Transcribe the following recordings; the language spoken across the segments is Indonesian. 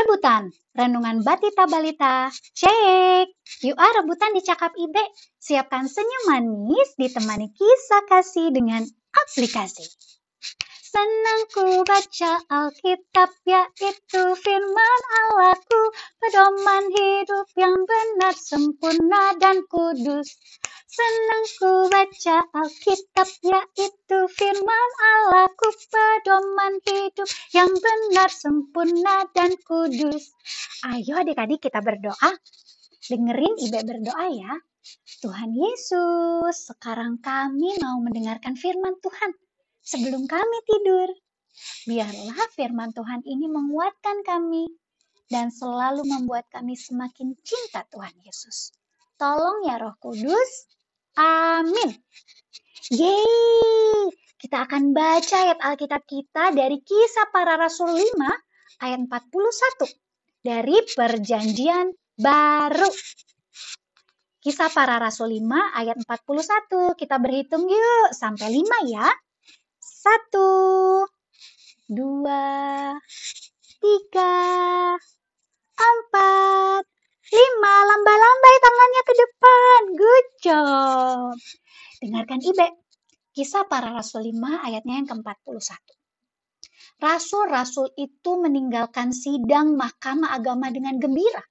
Rebutan, renungan Batita Balita, cek! Ah rebutan di Cakap Ibe, siapkan senyum manis ditemani kisah kasih dengan aplikasi. Senang ku baca Alkitab yaitu firman Allahku, pedoman hidup yang benar, sempurna dan kudus. Senang ku baca Alkitab yaitu firman Allahku, pedoman hidup yang benar, sempurna dan kudus. Ayo adik-adik kita berdoa. Dengerin Ibe berdoa ya. Tuhan Yesus, sekarang kami mau mendengarkan firman Tuhan sebelum kami tidur. Biarlah firman Tuhan ini menguatkan kami dan selalu membuat kami semakin cinta Tuhan Yesus. Tolong ya Roh Kudus. Amin. Yeay! Kita akan baca ayat Alkitab kita dari kisah para Rasul 5 ayat 41 dari perjanjian baru. Kisah para Rasul 5 ayat 41. Kita berhitung yuk sampai 5 ya. Satu, dua, tiga, empat, lima. Lambai-lambai tangannya ke depan. Good job. Dengarkan Ibe. Kisah para Rasul 5 ayatnya yang ke-41. Rasul-rasul itu meninggalkan sidang mahkamah agama dengan gembira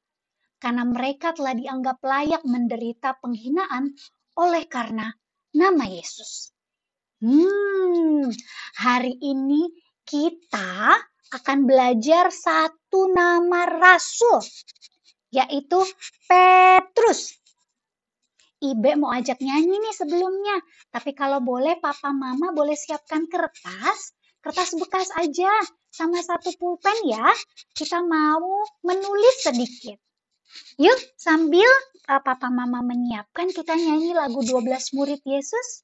karena mereka telah dianggap layak menderita penghinaan oleh karena nama Yesus. Hmm, hari ini kita akan belajar satu nama rasul, yaitu Petrus. Ibe mau ajak nyanyi nih sebelumnya, tapi kalau boleh papa mama boleh siapkan kertas, kertas bekas aja, sama satu pulpen ya. Kita mau menulis sedikit. Yuk sambil uh, papa mama menyiapkan kita nyanyi lagu 12 murid Yesus.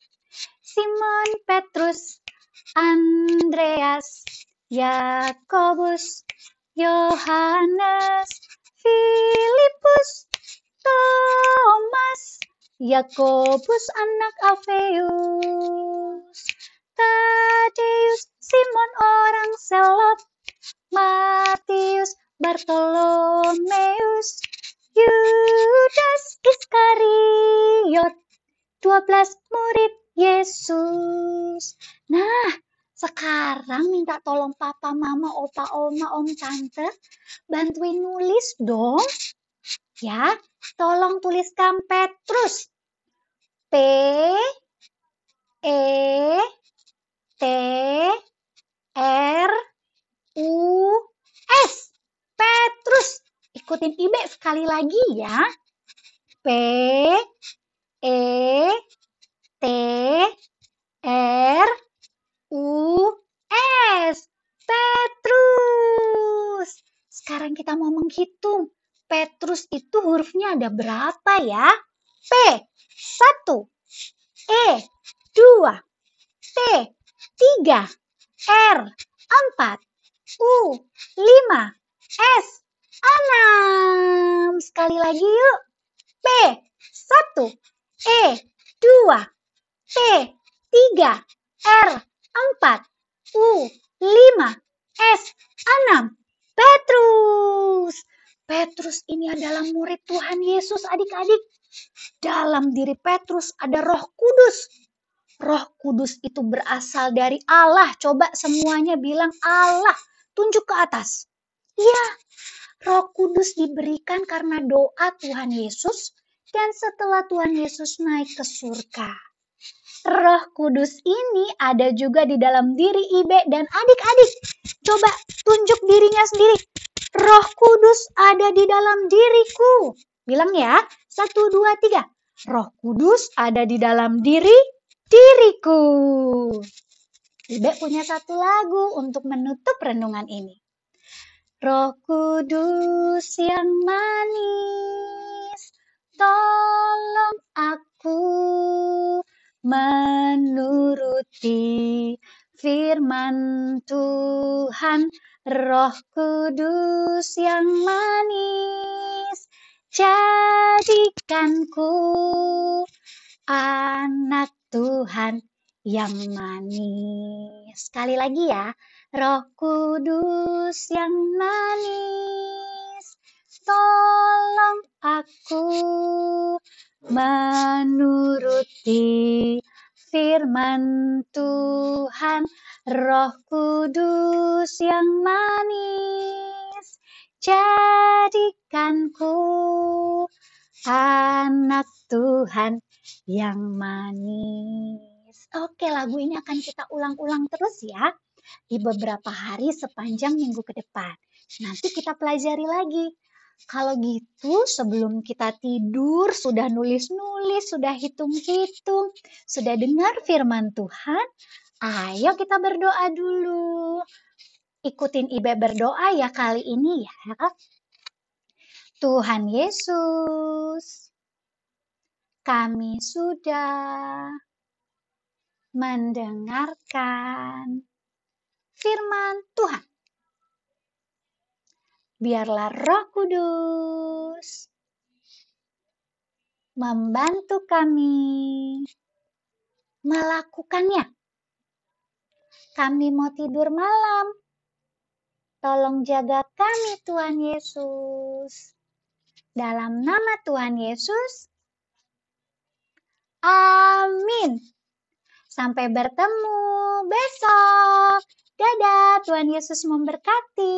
Simon Petrus, Andreas, Yakobus, Yohanes, Filipus, Thomas, Yakobus anak Alfeus, Tadeus, Simon orang Selot, Matius, Bartolomeus, Yudas Iskariot, 12 murid Yesus. Nah, sekarang minta tolong papa, mama, opa, oma, om, tante, bantuin nulis dong. Ya, tolong tuliskan Petrus. P E T R U S. Petrus. Ikutin Ibe sekali lagi ya. P E T R U S. Petrus. Sekarang kita mau menghitung. Petrus itu hurufnya ada berapa ya? P 1 E 2 T 3 R 4 U 5 S 6 Sekali lagi yuk. P 1 E 2 T 3 R 4 U 5 S 6 Petrus. Petrus ini adalah murid Tuhan Yesus adik-adik. Dalam diri Petrus ada roh kudus. Roh kudus itu berasal dari Allah. Coba semuanya bilang Allah. Tunjuk ke atas. Ya roh kudus diberikan karena doa Tuhan Yesus. Dan setelah Tuhan Yesus naik ke surga Roh Kudus ini ada juga di dalam diri Ibe dan adik-adik. Coba tunjuk dirinya sendiri. Roh Kudus ada di dalam diriku. Bilang ya, satu, dua, tiga. Roh Kudus ada di dalam diri diriku. Ibe punya satu lagu untuk menutup renungan ini. Roh Kudus yang manis, tolong aku menuruti firman Tuhan, Roh Kudus yang manis, jadikanku anak Tuhan yang manis. Sekali lagi ya, Roh Kudus yang manis tolong aku menuruti firman Tuhan, Roh Kudus yang manis, jadikanku anak Tuhan yang manis. Oke, lagu ini akan kita ulang-ulang terus ya di beberapa hari sepanjang minggu ke depan. Nanti kita pelajari lagi. Kalau gitu, sebelum kita tidur, sudah nulis-nulis, sudah hitung-hitung, sudah dengar firman Tuhan, ayo kita berdoa dulu. Ikutin Ibe berdoa ya kali ini ya. Tuhan Yesus, kami sudah mendengarkan firman Tuhan. Biarlah Roh Kudus membantu kami melakukannya. Kami mau tidur malam. Tolong jaga kami, Tuhan Yesus. Dalam nama Tuhan Yesus, amin. Sampai bertemu besok. Dadah, Tuhan Yesus memberkati.